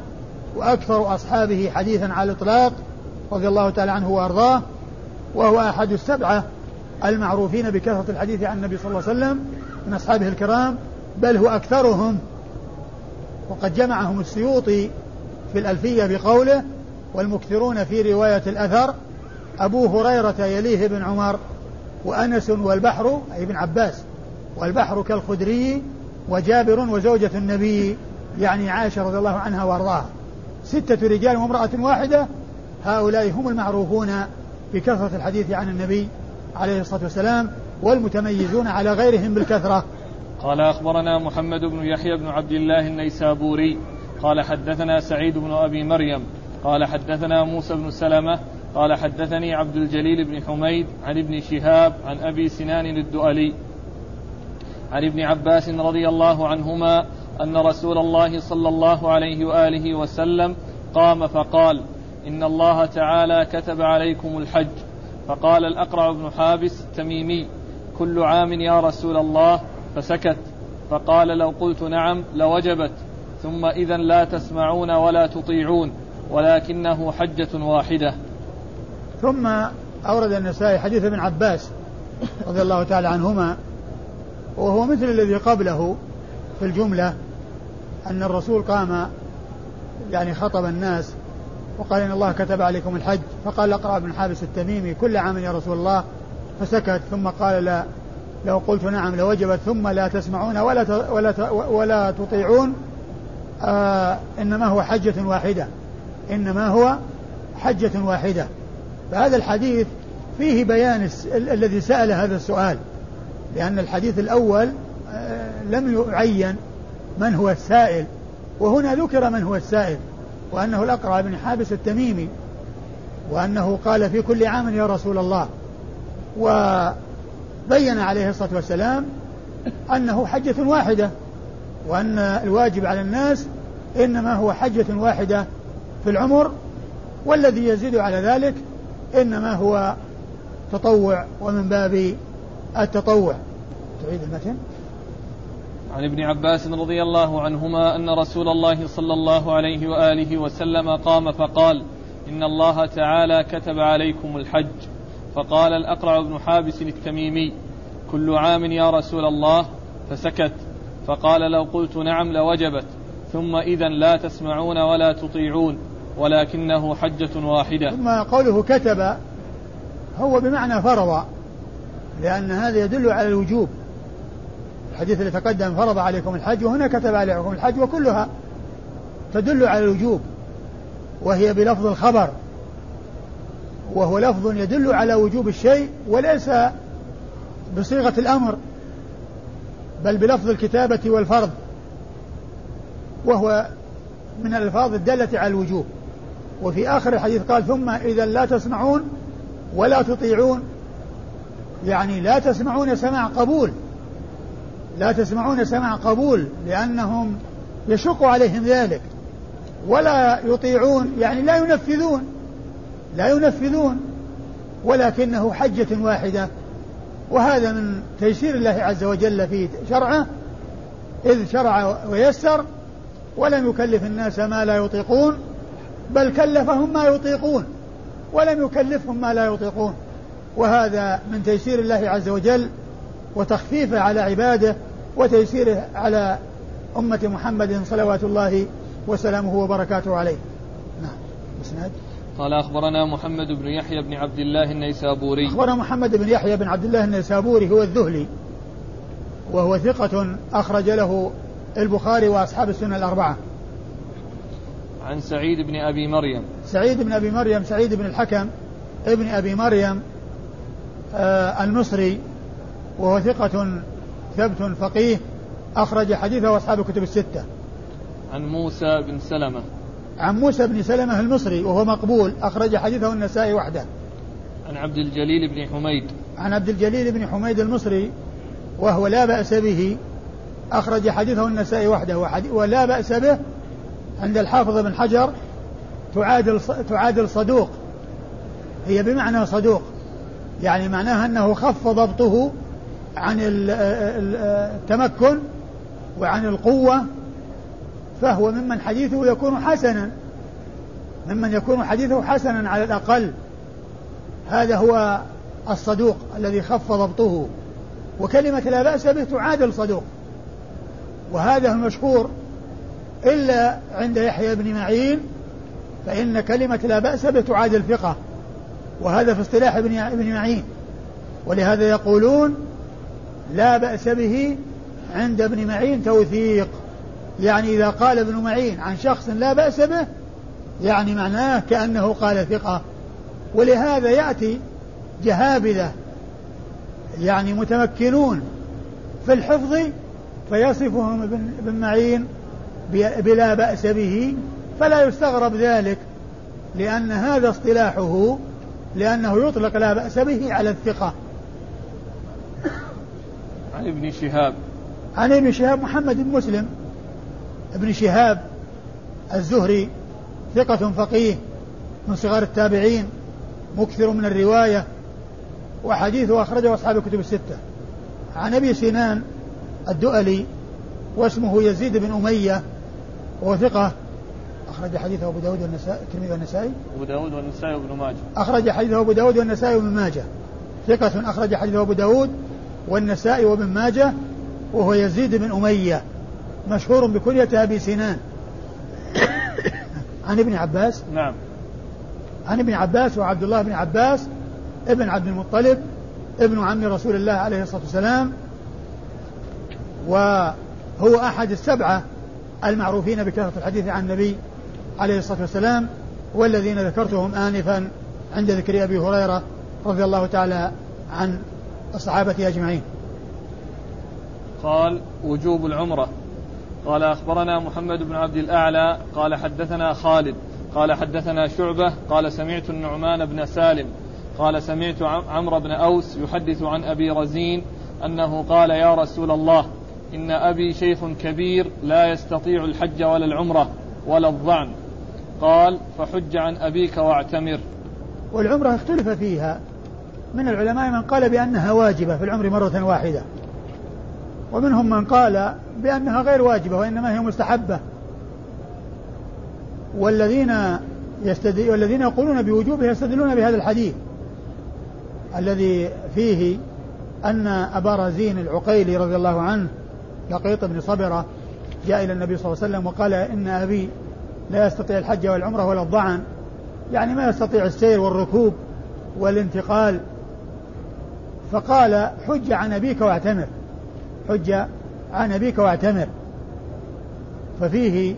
وأكثر أصحابه حديثا على الإطلاق رضي الله تعالى عنه وأرضاه وهو أحد السبعة المعروفين بكثرة الحديث عن النبي صلى الله عليه وسلم من أصحابه الكرام بل هو أكثرهم وقد جمعهم السيوطي في الألفية بقوله والمكثرون في رواية الأثر أبو هريرة يليه ابن عمر وأنس والبحر أي ابن عباس والبحر كالخدري وجابر وزوجة النبي يعني عائشة رضي الله عنها وأرضاها. ستة رجال وامرأة واحدة هؤلاء هم المعروفون بكثرة الحديث عن النبي عليه الصلاة والسلام والمتميزون على غيرهم بالكثرة. قال أخبرنا محمد بن يحيى بن عبد الله النيسابوري قال حدثنا سعيد بن أبي مريم قال حدثنا موسى بن سلمة قال حدثني عبد الجليل بن حميد عن ابن شهاب عن أبي سنان الدؤلي عن ابن عباس رضي الله عنهما أن رسول الله صلى الله عليه وآله وسلم قام فقال إن الله تعالى كتب عليكم الحج فقال الأقرع بن حابس التميمي كل عام يا رسول الله فسكت. فقال لو قلت نعم لوجبت. ثم إذا لا تسمعون ولا تطيعون ولكنه حجة واحدة. ثم أورد النسائي حديث ابن عباس رضي الله تعالى عنهما وهو مثل الذي قبله في الجملة أن الرسول قام يعني خطب الناس وقال إن الله كتب عليكم الحج فقال اقرأ بن حابس التميمي كل عام يا رسول الله فسكت. ثم قال لا لو قلت نعم لوجبت ثم لا تسمعون ولا ولا ولا تطيعون آه إنما هو حجة واحدة. إنما هو حجة واحدة. فهذا الحديث فيه بيان الذي سأل هذا السؤال. لأن الحديث الأول آه لم يعين من هو السائل. وهنا ذكر من هو السائل وأنه الأقرع بن حابس التميمي وأنه قال في كل عام يا رسول الله. وبين عليه الصلاة والسلام أنه حجة واحدة وأن الواجب على الناس إنما هو حجة واحدة في العمر والذي يزيد على ذلك إنما هو تطوع ومن باب التطوع. تعيد المتن. عن ابن عباس رضي الله عنهما أن رسول الله صلى الله عليه وآله وسلم قام فقال إن الله تعالى كتب عليكم الحج. فقال الأقرع بن حابس التميمي كل عام يا رسول الله. فسكت. فقال لو قلت نعم لوجبت. ثم إذا لا تسمعون ولا تطيعون ولكنه حجة واحدة. ثم قوله كتب هو بمعنى فرض لأن هذا يدل على الوجوب. الحديث اللي تقدم فرض عليكم الحج وهنا كتب عليكم الحج وكلها. تدل على الوجوب وهي بلفظ الخبر. وهو لفظ يدل على وجوب الشيء وليس بصيغة الأمر بل بلفظ الكتابة والفرض وهو من الألفاظ الدالة على الوجوب. وفي آخر الحديث قال ثم إذا لا تسمعون ولا تطيعون. يعني لا تسمعون سماع قبول لا تسمعون سماع قبول لأنهم يشق عليهم ذلك ولا يطيعون يعني لا ينفذون. لا ينفذون ولكنه حجة واحدة وهذا من تيسير الله عز وجل في شرعه إذ شرع ويسر ولم يكلف الناس ما لا يطيقون بل كلفهم ما يطيقون ولم يكلفهم ما لا يطيقون. وهذا من تيسير الله عز وجل وتخفيفه على عباده وتيسيره على أمة محمد صلوات الله وسلامه وبركاته عليه. نعم قال أخبرنا محمد بن يحيى بن عبد الله النيسابوري. أخبرنا محمد بن يحيى بن عبد الله النيسابوري هو الذهلي وهو ثقة أخرج له البخاري وأصحاب السنة الأربعة. عن سعيد بن أبي مريم. سعيد بن أبي مريم سعيد بن الحكم ابن أبي مريم آه المصري وهو ثقة ثبت فقيه أخرج حديثه أصحاب الكتب الستة. عن موسى بن سلمة. عن موسى بن سلمة المصري وهو مقبول أخرج حديثه النسائي وحده. عن عبد الجليل بن حميد. عن عبد الجليل بن حميد المصري وهو لا بأس به أخرج حديثه النسائي وحده. ولا بأس به عند الحافظ بن حجر تعادل تعادل صدوق. هي بمعنى صدوق يعني معناها أنه خف ضبطه عن التمكن وعن القوة فهو ممن حديثه يكون حسنا. ممن يكون حديثه حسنا على الأقل. هذا هو الصدوق الذي خف ضبطه. وكلمة لا بأس به تعادل صدوق وهذا المشهور إلا عند يحيى بن معين فإن كلمة لا بأس به تعادل ثقة. وهذا في اصطلاح ابن معين. ولهذا يقولون لا بأس به عند ابن معين توثيق. يعني إذا قال ابن معين عن شخص لا بأس به يعني معناه كأنه قال ثقة. ولهذا يأتي جهابذة يعني متمكنون في الحفظ فيصفهم ابن معين بلا بأس به فلا يستغرب ذلك لأن هذا اصطلاحه لأنه يطلق لا بأس به على الثقة. عن ابن شهاب. عن ابن شهاب محمد بن مسلم. ابن شهاب الزهري ثقة فقيه من صغار التابعين مكثر من الرواية وحديثه أخرجه أصحاب الكتب الستة. عن أبي سنان الدؤلي واسمه يزيد بن أمية وهو ثقة أخرج حديثه أبو داود والنسائي الترمذي والنسائي. أبو داود والنسائي وابن ماجه. أخرج حديثه أبو داود والنسائي وابن ماجه. ثقة أخرج حديثه أبو داود والنسائي وابن ماجه وهو يزيد بن أمية. مشهور بكنية أبي سنان. عن ابن عباس. نعم. عن ابن عباس وعبد الله بن عباس ابن عبد المطلب ابن عم رسول الله عليه الصلاة والسلام. وهو أحد السبعة المعروفين بكثرة الحديث عن النبي عليه الصلاة والسلام والذين ذكرتهم آنفا عند ذكر أبي هريرة رضي الله تعالى عن الصحابة أجمعين. قال وجوب العمرة. قال أخبرنا محمد بن عبد الأعلى قال حدثنا خالد قال حدثنا شعبة قال سمعت النعمان بن سالم قال سمعت عمرو بن أوس يحدث عن أبي رزين أنه قال يا رسول الله إن أبي شيخ كبير لا يستطيع الحج ولا العمرة ولا الظعن قال فحج عن أبيك واعتمر. والعمرة اختلف فيها. من العلماء من قال بأنها واجبة في العمر مرة واحدة. ومنهم من قال بأنها غير واجبة وإنما هي مستحبة. والذين يستدل والذين يقولون بوجوبها يستدلون بهذا الحديث. الذي فيه أن أبا رزين العقيلي رضي الله عنه لقيط بن صبرة جاء إلى النبي صلى الله عليه وسلم وقال إن أبي لا يستطيع الحج والعمرة ولا الضعن. يعني ما يستطيع السير والركوب والانتقال. فقال حج عن أبيك واعتمر. حج عن أبيك واعتمر. ففيه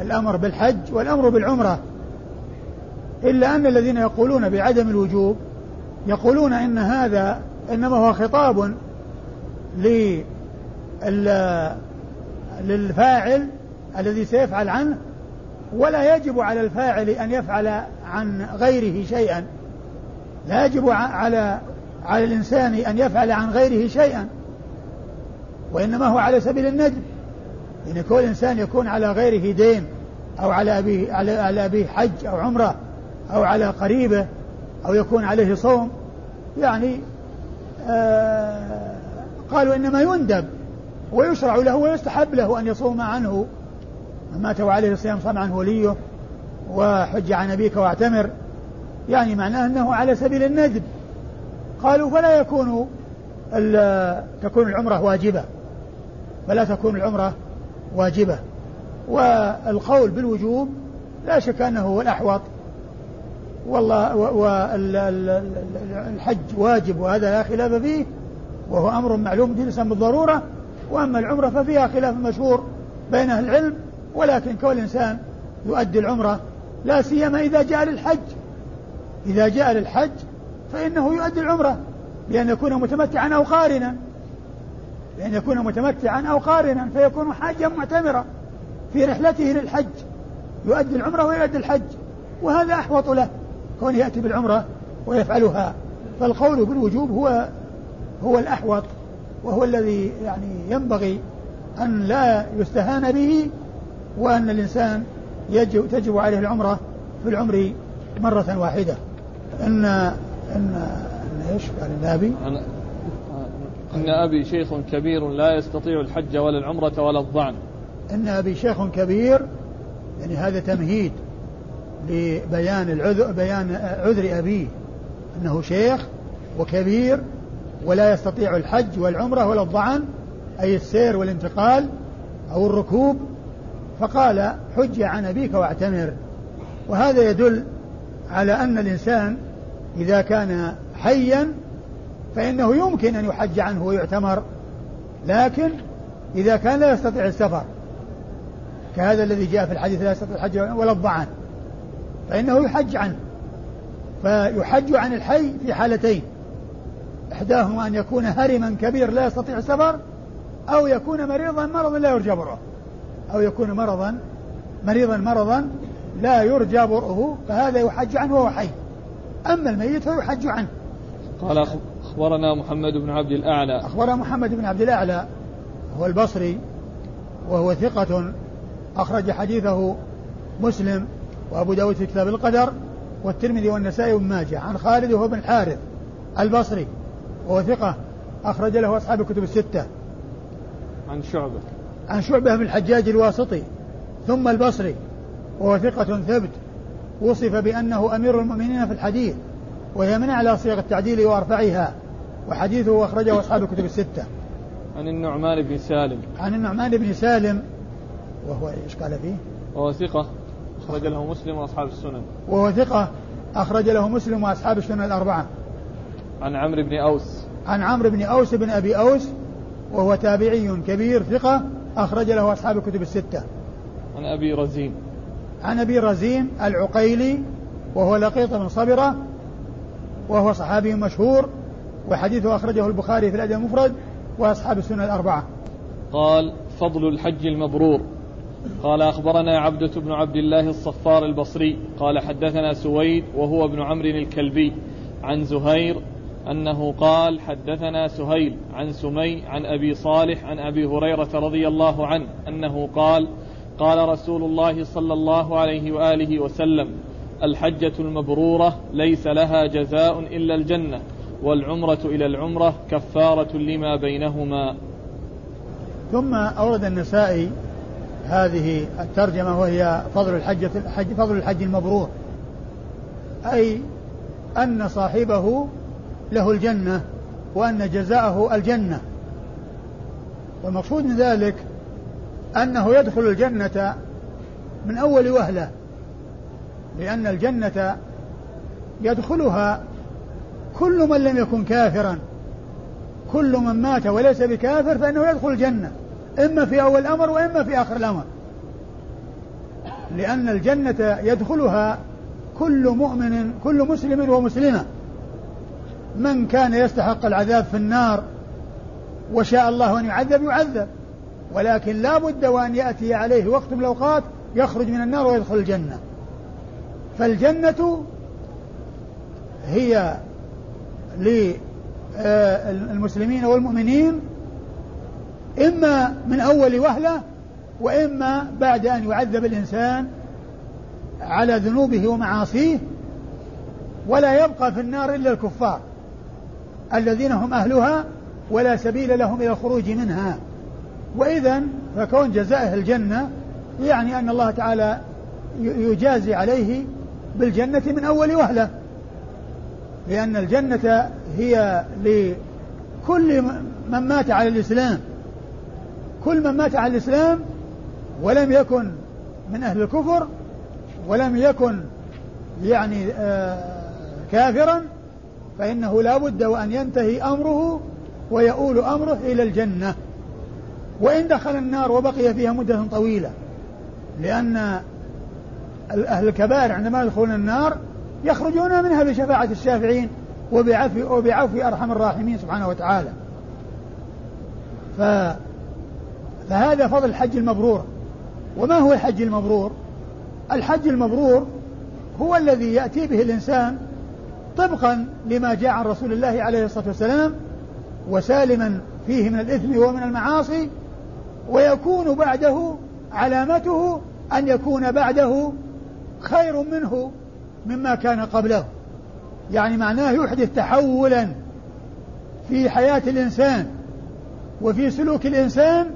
الأمر بالحج والأمر بالعمرة. إلا أن الذين يقولون بعدم الوجوب يقولون إن هذا إنما هو خطاب للفاعل الذي سيفعل عنه ولا يجب على الفاعل أن يفعل عن غيره شيئا. لا يجب على على الإنسان أن يفعل عن غيره شيئا. وإنما هو على سبيل الندب يعني كل إنسان يكون على غيره دين أو على أبيه على, على أبيه حج أو عمرة أو على قريبه أو يكون عليه صوم. يعني آه قالوا إنما يندب ويشرع له ويستحب له أن يصوم عنه. مات وعليه الصيام صام عنه وليه وحج عن أبيك واعتمر. يعني معناه أنه على سبيل الندب قالوا فلا يكون تكون العمرة واجبة. فلا تكون العمرة واجبة. والقول بالوجوب لا شك أنه هو الأحوط. والله والحج واجب وهذا لا خلاف فيه وهو أمر معلوم جنسا بالضرورة. وأما العمرة ففيها خلاف مشهور بين أهل العلم ولكن كل إنسان يؤدي العمرة لا سيما إذا جاء للحج. إذا جاء للحج فإنه يؤدي العمرة بأن يكون متمتعا أو قارنا. بأن يكون متمتعا أو قارنا فيكون حاجا معتمرا في رحلته للحج. يؤدي العمرة ويؤدي الحج وهذا أحوط له. كون يأتي بالعمرة ويفعلها. فالقول بالوجوب هو هو الأحوط وهو الذي يعني ينبغي أن لا يستهان به وأن الإنسان يجب تجب عليه العمرة في العمر مرة واحدة. إن إن إن إيش؟ قال النبي إن أبي شيخ كبير لا يستطيع الحج ولا العمرة ولا الظعن إن أبي شيخ كبير يعني هذا تمهيد لبيان العذر بيان عذر أبيه أنه شيخ وكبير ولا يستطيع الحج والعمرة ولا الظعن أي السير والانتقال أو الركوب. فقال حج عن أبيك واعتمر. وهذا يدل على أن الإنسان إذا كان حيا فإنه يمكن أن يحج عنه ويعتمر لكن إذا كان لا يستطيع السفر كهذا الذي جاء في الحديث لا يستطيع الحج ولا الضعان فإنه يحج عنه فيحج عن الحي في حالتين إحداهما أن يكون هرما كبير لا يستطيع السفر أو يكون مريضا مرضا لا يرجى برؤه أو يكون مرضا مريضا مرضا لا يرجى برؤه فهذا يحج عنه وهو حي أما الميت فيحج عنه. قال أخبرنا محمد بن عبد الأعلى. أخبرنا محمد بن عبد الأعلى هو البصري وهو ثقة أخرج حديثه مسلم وأبو داود في كتاب القدر والترمذي والنسائي وابن ماجه. عن خالد وهو بن الحارث البصري وهو ثقة أخرج له أصحاب الكتب الستة. عن شعبة. عن شعبة بن الحجاج الواسطي ثم البصري وهو ثقة ثبت. وصف بأنه أمير المؤمنين في الحديث وهي من أعلى صيغ التعديل وأرفعها. وحديثه أخرجه أصحاب الكتب الستة. عن النعمان بن سالم. عن النعمان بن سالم وهو إيش قال فيه؟ وهو ثقة. أخرج. له مسلم وأصحاب السنن. وهو ثقة. أخرج له مسلم وأصحاب السنن الأربعة. عن عمرو بن أوس. عن عمرو بن أوس بن أبي أوس وهو تابعي كبير ثقة. أخرج له أصحاب الكتب الستة. عن أبي رزين. عن أبي رزين العقيلي وهو لقيط بن صبرة وهو صحابي مشهور. وحديثه أخرجه البخاري في الأدب المفرد وأصحاب السنة الأربعة. قال فضل الحج المبرور. قال أخبرنا عبدة بن عبد الله الصفار البصري. قال حدثنا سويد وهو ابن عمرو الكلبي عن زهير أنه قال حدثنا سهيل عن سمي عن أبي صالح عن أبي هريرة رضي الله عنه أنه قال قال رسول الله صلى الله عليه وآله وسلم الحجة المبرورة ليس لها جزاء إلا الجنة. والعمرة إلى العمرة كفارة لما بينهما. ثم أورد النسائي هذه الترجمة وهي فضل الحجة الحج فضل الحج المبرور. أي أن صاحبه له الجنة وأن جزاءه الجنة. والمقصود من ذلك أنه يدخل الجنة من أول وهلة لأن الجنة يدخلها كل من لم يكن كافرا كل من مات وليس بكافر فإنه يدخل الجنة إما في أول الأمر وإما في آخر الأمر. لأن الجنة يدخلها كل مؤمن كل مسلم ومسلمة. من كان يستحق العذاب في النار وشاء الله أن يعذب يعذب. ولكن لا بد وأن يأتي عليه وقت من الأوقات يخرج من النار ويدخل الجنة. فالجنة هي للمسلمين والمؤمنين إما من أول وهلة وإما بعد أن يعذب الإنسان على ذنوبه ومعاصيه ولا يبقى في النار إلا الكفار الذين هم أهلها ولا سبيل لهم إلى الخروج منها. وإذا فكون جزائه الجنة يعني أن الله تعالى يجازي عليه بالجنة من أول وهلة. لأن الجنة هي لكل من مات على الإسلام. كل من مات على الإسلام ولم يكن من أهل الكفر ولم يكن يعني آه كافرا فإنه لا بد وأن ينتهي أمره ويؤول أمره إلى الجنة. وإن دخل النار وبقي فيها مدة طويلة لأن أهل الكبائر عندما يدخلون النار يخرجون منها بشفاعة الشافعين وبعفو, وبعفو أرحم الراحمين سبحانه وتعالى. ف فهذا فضل الحج المبرور. وما هو الحج المبرور؟ الحج المبرور هو الذي يأتي به الإنسان طبقا لما جاء عن رسول الله عليه الصلاة والسلام وسالما فيه من الإثم ومن المعاصي ويكون بعده علامته أن يكون بعده خير منه مما كان قبله. يعني معناه يحدث تحولا في حياة الإنسان وفي سلوك الإنسان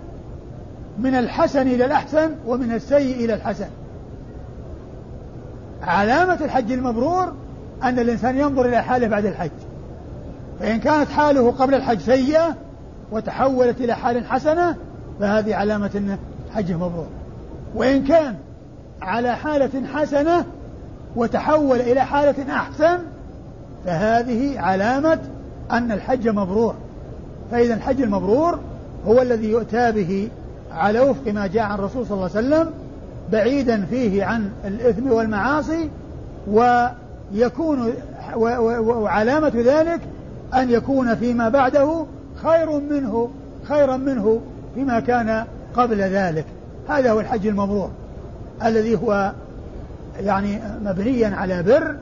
من الحسن إلى الأحسن ومن السيء إلى الحسن. علامة الحج المبرور أن الإنسان ينظر إلى حاله بعد الحج. فإن كانت حاله قبل الحج سيئة وتحولت إلى حال حسنة فهذه علامة أنه حجه مبرور. وإن كان على حالة حسنة وتحول إلى حالة أحسن فهذه علامة أن الحج مبرور. فإذا الحج المبرور هو الذي يؤتى به على وفق ما جاء عن الرسول صلى الله عليه وسلم بعيدا فيه عن الإثم والمعاصي ويكون وعلامة ذلك أن يكون فيما بعده خير منه خيرا منه فيما كان قبل ذلك. هذا هو الحج المبرور الذي هو يعني مبنيا على بر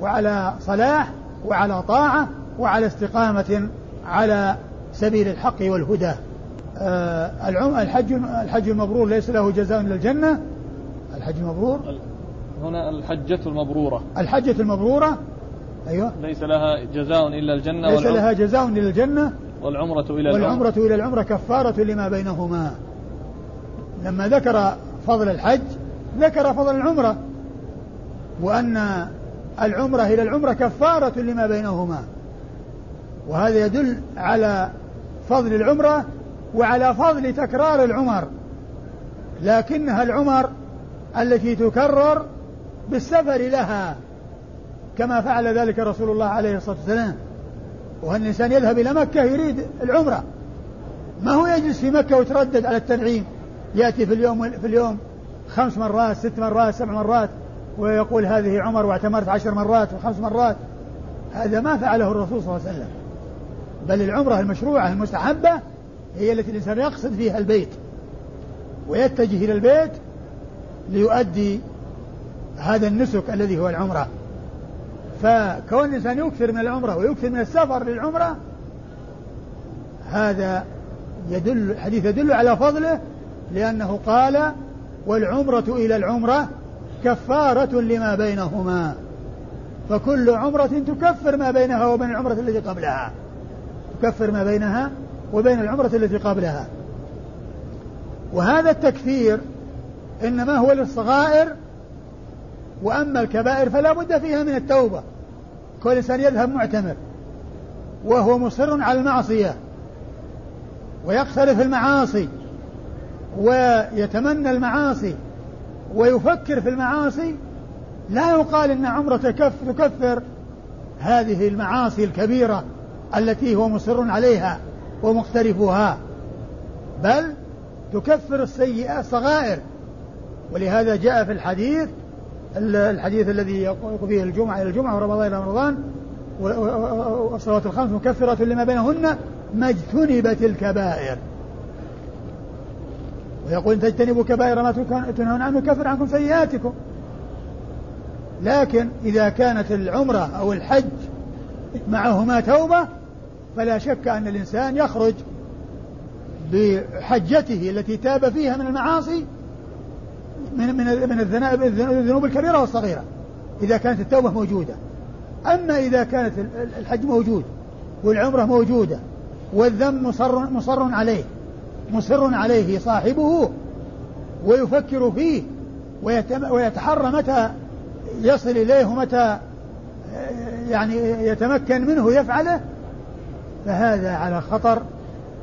وعلى صلاح وعلى طاعة وعلى استقامة على سبيل الحق والهدى. آه الحج الحج المبرور ليس له جزاء إلا الجنة. الحج المبرور هنا الحجة المبرورة. الحجة المبرورة. أيوة. ليس لها جزاء إلا الجنة ليس لها جزاء إلا الجنة. والعمرة إلى والعمرة إلى العمرة كفارة لما بينهما. لما ذكر فضل الحج ذكر فضل العمرة. وأن العمرة إلى العمرة كفارة لما بينهما. وهذا يدل على فضل العمرة وعلى فضل تكرار العمر. لكنها العمر التي تكرر بالسفر لها كما فعل ذلك رسول الله عليه الصلاة والسلام. وأن الإنسان يذهب إلى مكة يريد العمرة. ما هو يجلس في مكة ويتردد على التنعيم؟ يأتي في اليوم في اليوم خمس مرات ست مرات سبع مرات. ويقول هذه عمر واعتمرت عشر مرات وخمس مرات. هذا ما فعله الرسول صلى الله عليه وسلم. بل العمرة المشروعة المستحبة هي التي الإنسان يقصد فيها البيت. ويتجه إلى البيت ليؤدي هذا النسك الذي هو العمرة. فكون الإنسان يكثر من العمرة ويكثر من السفر للعمرة هذا يدل الحديث يدل على فضله لأنه قال والعمرة إلى العمرة كفارة لما بينهما. فكل عمرة تكفر ما بينها وبين العمرة التي قبلها. تكفر ما بينها وبين العمرة التي قبلها. وهذا التكفير إنما هو للصغائر وأما الكبائر فلا بد فيها من التوبة. كل إنسان يذهب معتمر وهو مصر على المعصية ويقترف المعاصي ويتمنى المعاصي ويفكر في المعاصي لا يقال إن عمرة تكفر هذه المعاصي الكبيرة التي هو مصر عليها ومقترفها. بل تكفر السيئة الصغائر. ولهذا جاء في الحديث الحديث الذي يقول فيه الجمعة إلى الجمعة ورمضان إلى رمضان والصلوات الخمس مكفرة لما بينهن ما اجتنبت الكبائر. ويقول إن تجتنبوا كبائر ما تنهون عنه كفر عنكم سيئاتكم. لكن إذا كانت العمرة أو الحج معهما توبة فلا شك أن الإنسان يخرج بحجته التي تاب فيها من المعاصي من من من الذنوب الكبيرة والصغيرة إذا كانت التوبة موجودة. أما إذا كانت الحج موجود والعمرة موجودة والذنب مصر مصر عليه مصر عليه صاحبه ويفكر فيه ويتحرى متى يصل إليه ومتى يعني يتمكن منه يفعله. فهذا على خطر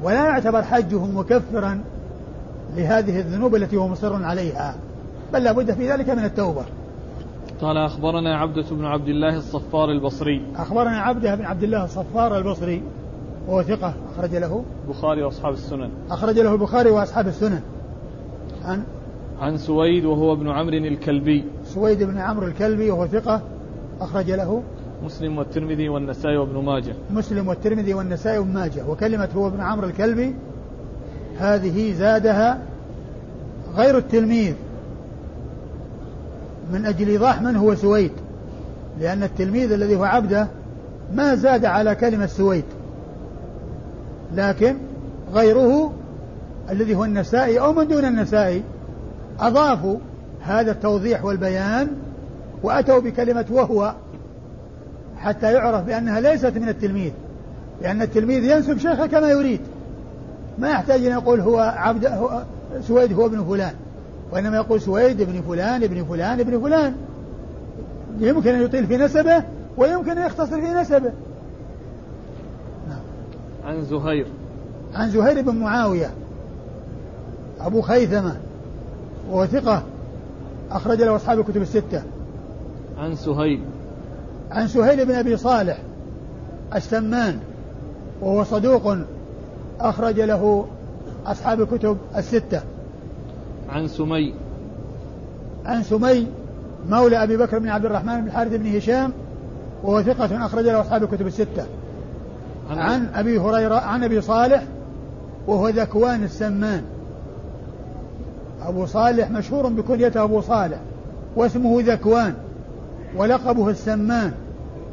ولا يعتبر حجه مكفرا لهذه الذنوب التي هو مصر عليها. بل لا بد في ذلك من التوبة. قال أخبرنا عبدة بن عبد الله الصفار البصري. أخبرنا عبدة بن عبد الله الصفار البصري. وهو ثقة أخرج له البخاري وأصحاب السنن. أخرج له البخاري وأصحاب السنن. عن عن سويد وهو ابن عمرو الكلبي. سويد بن عمرو الكلبي وهو ثقة أخرج له مسلم والترمذي والنسائي وابن ماجه. مسلم والترمذي والنسائي وابن ماجه. وكلمة هو ابن عمرو الكلبي هذه زادها غير التلميذ. من أجل إيضاح من هو سويد. لأن التلميذ الذي هو عبده ما زاد على كلمة سويد. لكن غيره الذي هو النسائي أو من دون النسائي أضافوا هذا التوضيح والبيان وأتوا بكلمة وهو حتى يعرف بأنها ليست من التلميذ لأن التلميذ ينسب شيخه كما يريد ما يحتاج أن يقول هو عبد هو سويد هو ابن فلان وإنما يقول سويد ابن فلان ابن فلان ابن فلان يمكن أن يطيل في نسبه ويمكن أن يختصر في نسبه. عن زهير. عن زهير بن معاوية. أبو خيثمة وهو ثقة أخرج له أصحاب الكتب الستة. عن سهيل. عن سهيل بن أبي صالح السمان وهو صدوق أخرج له أصحاب الكتب الستة. عن سمي. عن سمي مولى أبي بكر بن عبد الرحمن بن الحارث بن هشام وهو ثقة أخرج له أصحاب الكتب الستة. عن, أبي هريرة عن أبي صالح وهو ذكوان السمان. أبو صالح مشهور بكنيته أبو صالح واسمه ذكوان ولقبه السمان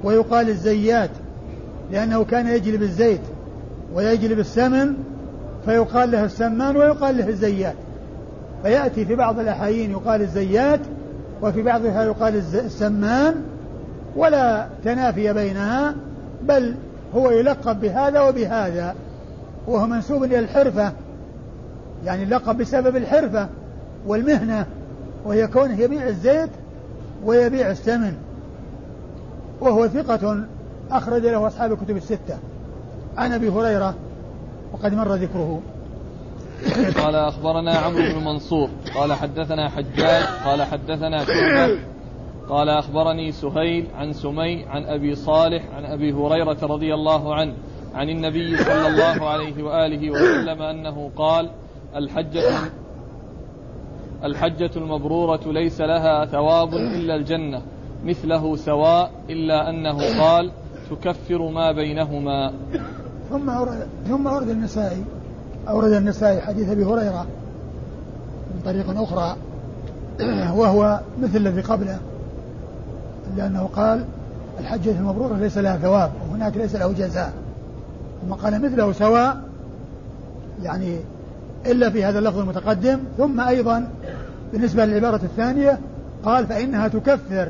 ويقال الزيات لأنه كان يجلب الزيت ويجلب السمن فيقال له السمان ويقال له الزيات. فيأتي في بعض الأحايين يقال الزيات وفي بعضها يقال السمان ولا تنافي بينها بل هو يلقب بهذا وبهذا وهو منسوب إلى الحرفة يعني اللقب بسبب الحرفة والمهنة وهي كونه يبيع الزيت ويبيع السمن. وهو ثقة أخرج له أصحاب الكتب الستة. عن أبي هريرة وقد مر ذكره. قال أخبرنا عمرو بن منصور قال حدثنا حجاج قال حدثنا شعبة قال أخبرني سهيل عن سمي عن أبي صالح عن أبي هريرة رضي الله عنه عن النبي صلى الله عليه وآله وسلم أنه قال الحجة الحجة المبرورة ليس لها ثواب إلا الجنة مثله سواء إلا أنه قال تكفر ما بينهما. ثم أورد ثم أورد النسائي أورد النسائي حديث أبي هريرة من طريق أخرى وهو مثل الذي قبله. لأنه قال الحجة المبرورة ليس لها ثواب وهناك ليس له جزاء. ثم قال مثله سواء يعني إلا في هذا اللفظ المتقدم ثم أيضا بالنسبة للعبارة الثانية قال فإنها تكفر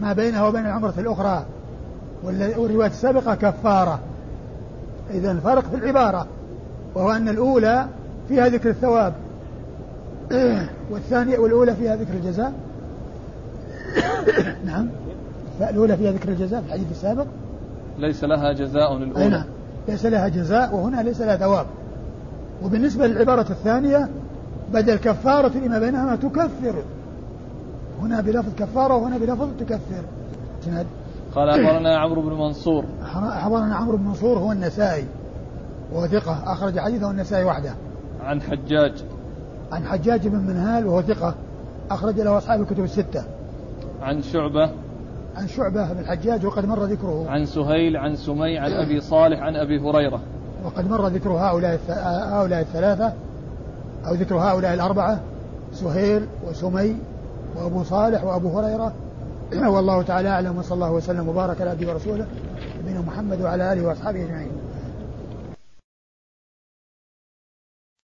ما بينها وبين العمرة الأخرى والرواية السابقة كفارة. إذا الفرق في العبارة وهو أن الأولى فيها ذكر الثواب والثانية والأولى فيها ذكر الجزاء. *coughs* نعم. الأولى فيها ذكر الجزاء في الحديث السابق. ليس لها جزاء الأولى. نعم. ليس لها جزاء وهنا ليس لها ثواب. وبالنسبة للعبارة الثانية بدل كفارة لما بينهما تكفر. هنا بلفظ كفارة وهنا بلفظ تكفر. جناد قال أخبرنا عمرو بن منصور. أخبرنا عمرو بن منصور هو النسائي. وهو ثقة أخرج حديثه النسائي وحده. عن حجاج. عن حجاج بن منهال وهو ثقة أخرج له أصحاب الكتب الستة. عن شعبة. عن شعبة بن الحجاج وقد مر ذكره. عن سهيل عن سمي عن أبي صالح عن أبي هريرة. وقد مر ذكر هؤلاء هؤلاء الثلاثة أو ذكر هؤلاء الأربعة سهيل وسمي وأبو صالح وأبو هريرة. *clears throat* والله تعالى أعلم وصلى الله وسلم وبارك على عبده ورسوله نبينا محمد وعلى آله وأصحابه أجمعين.